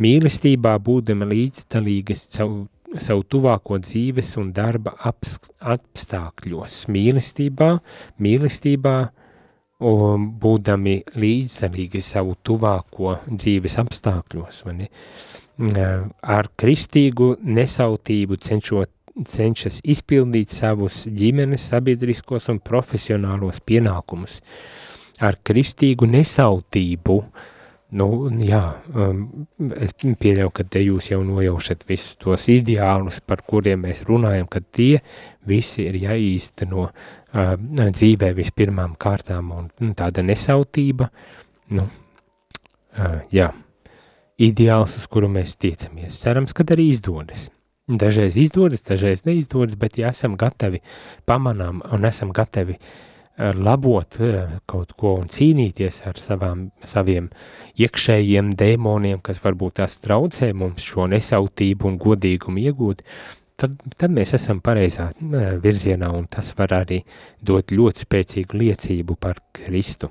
Mīlestībā būdama līdzdalīgas savu savu tuvāko dzīves un darba apstākļos, mīlestībā, mīlestībā, un būdami līdzdalīgi savu tuvāko dzīves apstākļos, vai ne? Ar kristīgu nesautību cenšot, cenšas izpildīt savus ģimenes, sabiedriskos un profesionālos pienākumus. Ar kristīgu nesautību uh, Nu, jā, um, es pieļauju, ka te jūs jau nojaušat visus tos ideālus, par kuriem mēs runājam, ka tie visi ir jāīsteno uh, dzīvē vispirmām kārtām, un nu, tāda nesautība, nu, uh, jā, ideāls, uz kuru mēs tiecamies. Cerams, ka arī izdodas. Dažreiz izdodas, dažreiz neizdodas, bet ja esam gatavi pamanām un esam gatavi uh, labot eh, kaut ko un cīnīties ar savām, saviem iekšējiem dēmoniem, kas varbūt tās traucē mums šo nesautību un godīgumu iegūt, tad, tad mēs esam pareizā eh, virzienā un tas var arī dot ļoti spēcīgu liecību par Kristu.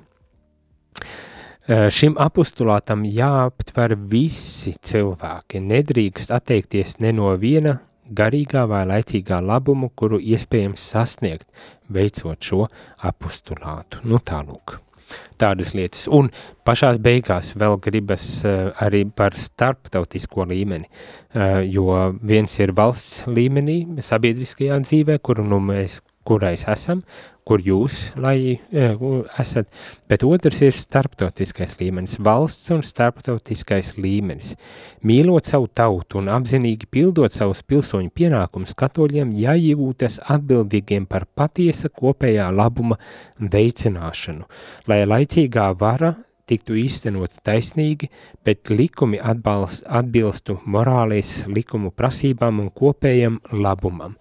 Eh, šim apostulātam jāaptver visi cilvēki, nedrīkst atteikties ne no viena garīgā vai laicīgā labumu, kuru iespējams sasniegt, veicot šo apustulātu. Nu tālūk. Tādas lietas. Un pašās beigās vēl gribas uh, arī par starptautisko līmeni, uh, jo viens ir valsts līmenī, sabiedriskajā dzīvē, kuru nu mēs, kurais esam, kur jūs, lai esat, bet otrs ir starptautiskais līmenis, valsts un starptautiskais līmenis. Mīlot savu tautu un apzinīgi pildot savus pilsoņu pienākumus, katoļiem jāiegūtas atbildīgiem par patiesa kopējā labuma veicināšanu, lai laicīgā vara tiktu īstenot taisnīgi, bet likumi atbalst, atbilstu morālīs likumu prasībām un kopējam labumam.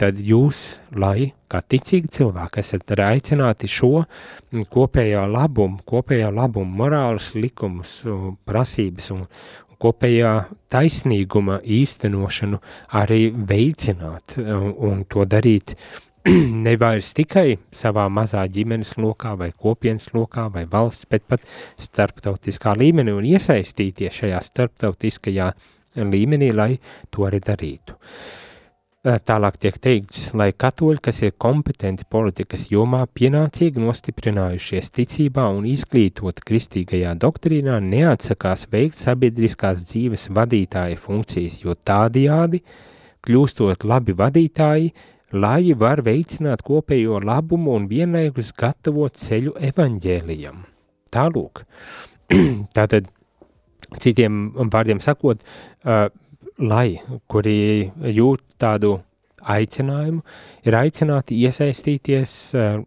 Tad jūs, lai kā ticīgi cilvēki, esat aicināti šo kopējo labumu, kopējo labumu, morālus likumus, prasības un kopējā taisnīguma īstenošanu arī veicināt un to darīt [CLEARS THROAT] nevairs tikai savā mazā ģimenes lokā vai kopienas lokā vai valsts, bet pat starptautiskā līmenī un iesaistīties šajā starptautiskajā līmenī, lai to arī darītu. Tālāk tiek teikts, lai katoļi, kas ir kompetenti politikas jomā, pienācīgi nostiprinājušies ticībā un izglītot kristīgajā doktrīnā, neatsakās veikt sabiedriskās dzīves vadītāja funkcijas, jo tādajādi, kļūstot labi vadītāji, lai var veicināt kopējo labumu un vienlaikus gatavot ceļu evaņģēlijam. Tālūk. [CLEARS THROAT] Tātad, citiem vārdiem sakot, uh, lai, kuri jūt tādu aicinājumu, ir aicināti iesaistīties, eh,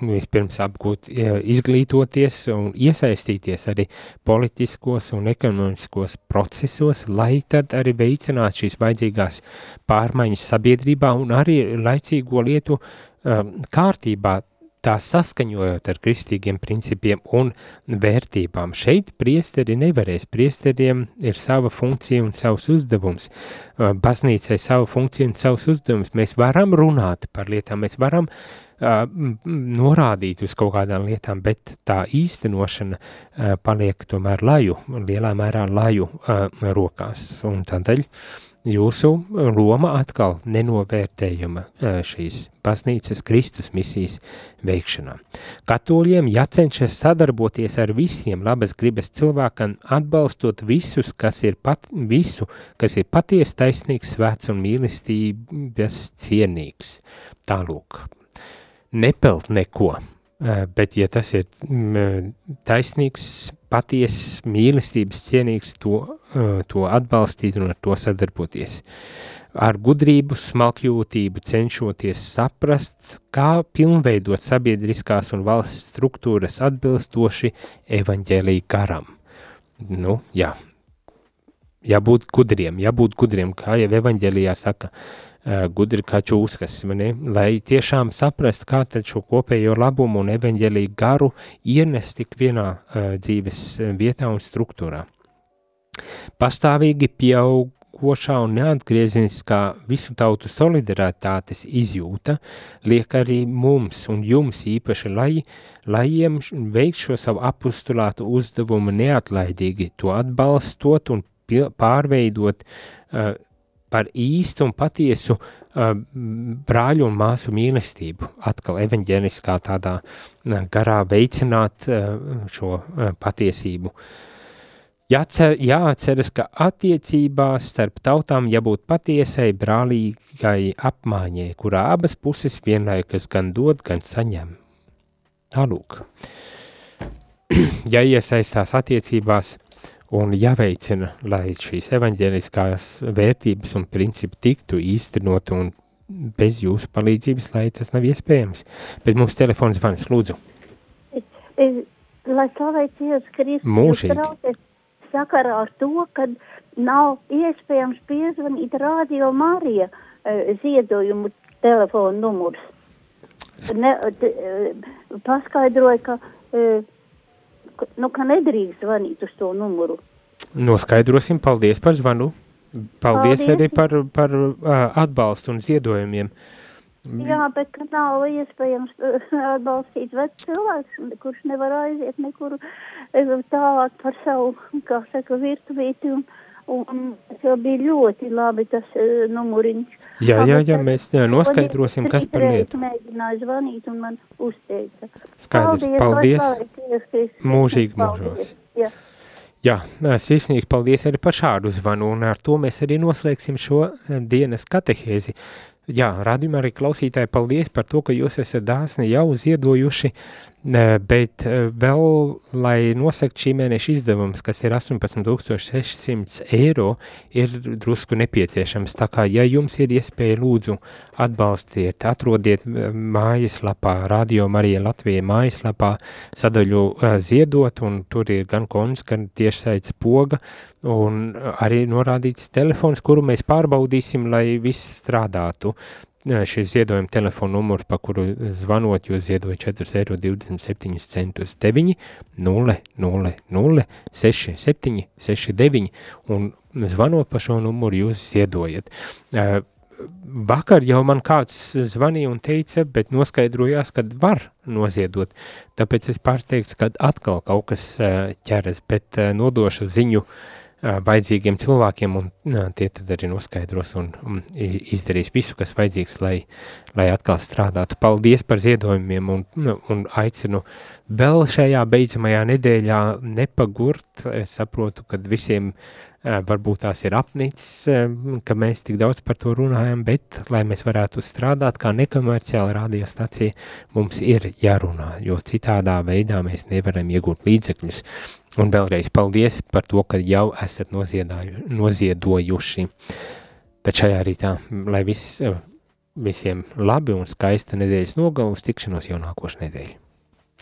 vispirms apgūt, eh, izglītoties un iesaistīties arī politiskos un ekonomiskos procesos, lai tad arī veicinātu šīs vajadzīgās pārmaiņas sabiedrībā un arī laicīgo lietu eh, kārtībā tā saskaņojot ar kristīgiem principiem un vērtībām. Šeit priesteri nevarēs, priesteriem ir sava funkcija un savs uzdevums, baznīcai sava funkcija un savs uzdevums. Mēs varam runāt par lietām, mēs varam uh, norādīt uz kaut kādām lietām, bet tā īstenošana uh, paliek tomēr laju, lielā mērā laju uh, rokās. Un tādēļ jūsu loma atkal nenovērtējama šīs baznīcas Kristus misijas veikšanā. Katoļiem jācenšas sadarboties ar visiem labas gribas cilvēkam, atbalstot visus, kas ir pat, visu, kas ir paties taisnīgs, svēts un mīlestības cienīgs. Tālūk, nepelt neko, bet ja tas ir taisnīgs, patiesas mīlestības cienīgs to, to atbalstīt un ar to sadarboties. Ar gudrību, smalkjūtību cenšoties saprast, kā pilnveidot sabiedriskās un valsts struktūras atbilstoši evaņģēlī garam. Nu, jā, jābūt gudriem, jābūt gudriem, kā jau evaņģēlijā saka, uh, gudri kā čūskas, ne? lai tiešām saprast, kā tad šo kopējo labumu un evaņģēlīgu garu ienest tik vienā uh, dzīves eh, vietā un struktūrā. Pastāvīgi pieaugošā un neatgriezeniskā visu tautu solidaritātes izjūta liek arī mums un jums īpaši, lai, lai veikt šo savu apustulātu uzdevumu neatlaidīgi, to atbalstot un pārveidot uh, par īstu un patiesu uh, brāļu un māsu mīlestību, atkal evaņģēniskā tādā uh, garā veicināt uh, šo uh, patiesību. Jācer, jāatceras, ka attiecībās starp tautām jābūt patiesai brālīgai apmaiņai, kurā abas puses vienlaikus gan dod, gan saņem. Tālūk. [CLEARS THROAT] ja iesaistās attiecībās un jāveicina, lai šīs evaņģēliskās vērtības un principi tiktu īstenot un bez jūsu palīdzības, lai tas nav iespējams. Bet mums telefons zvans, lūdzu. Lai slavēts Jēzus Kristus. Mūžīgi. Sakarā ar to, ka nav iespējams piezvanīt Radio Marija uh, ziedojumu telefonu numurs. Ne, t, uh, paskaidroja, ka uh, nu, ka nedrīkst zvanīt uz to numuru. Noskaidrosim, paldies par zvanu. Paldies, paldies. arī par, par uh, atbalstu un ziedojumiem. Jā, bet ka nav iespējams atbalstīt vecs cilvēks, kurš nevar aiziet nekur tālāk par savu, kā saka, virtuvīti un, un tas bija ļoti labi tas uh, numuriņš. Jā, jā, jā, mēs jā, noskaidrosim, kas par lietu. Mēģināju zvanīt un man uzteica. Skaidrs, paldies, paldies. mūžīgi mūžos. Jā. Jā, sirsnīgi paldies arī par šādu zvanu, un ar to mēs arī noslēgsim šo dienas katehēzi. jā, radījumā arī klausītāji, paldies par to, ka jūs esat dāsni jau ziedojuši, bet vēl, lai nosakt šī mēneša izdevums, kas ir 18600 eiro, ir drusku nepieciešams. Tā kā, ja jums ir iespēja, lūdzu, atbalstiet, atrodiet mājaslapā, Radio Marija Latvija mājaslapā sadaļu ziedot, un tur ir gan konts, gan tiešsaits poga, un arī norādīts telefons, kuru mēs pārbaudīsim, lai viss strādātu šis ziedojuma telefona numurs, pa kuru zvanot, jūs ziedojat 4,27 centus 9 0 0 0 6 7 6 9 un zvanot pa šo numuru jūs ziedojat. Vakar jau man kāds zvanīja un teica, bet noskaidrojās, ka var noziedot, tāpēc es pārsteigts, ka atkal kaut kas ķeras, bet nodošu ziņu uh, vajadzīgiem cilvēkiem, un tie tad arī noskaidros un, izdarīs visu, kas vajadzīgs, lai, lai atkal strādātu. Paldies par ziedojumiem un, un aicinu vēl šajā beidzamajā nedēļā nepagurt. Es saprotu, ka visiem varbūt tās ir apnicis, ka mēs tik daudz par to runājam, bet, lai mēs varētu strādāt kā nekomerciāla radiostacija, mums ir jārunā, jo citādā veidā mēs nevaram iegūt līdzekļus. Un vēlreiz paldies par to, ka jau esat noziedojuši. Bet šajā rītā, lai viss, visiem labi un skaista nedēļas nogalus, tikšanos jau nākošu nedēļu.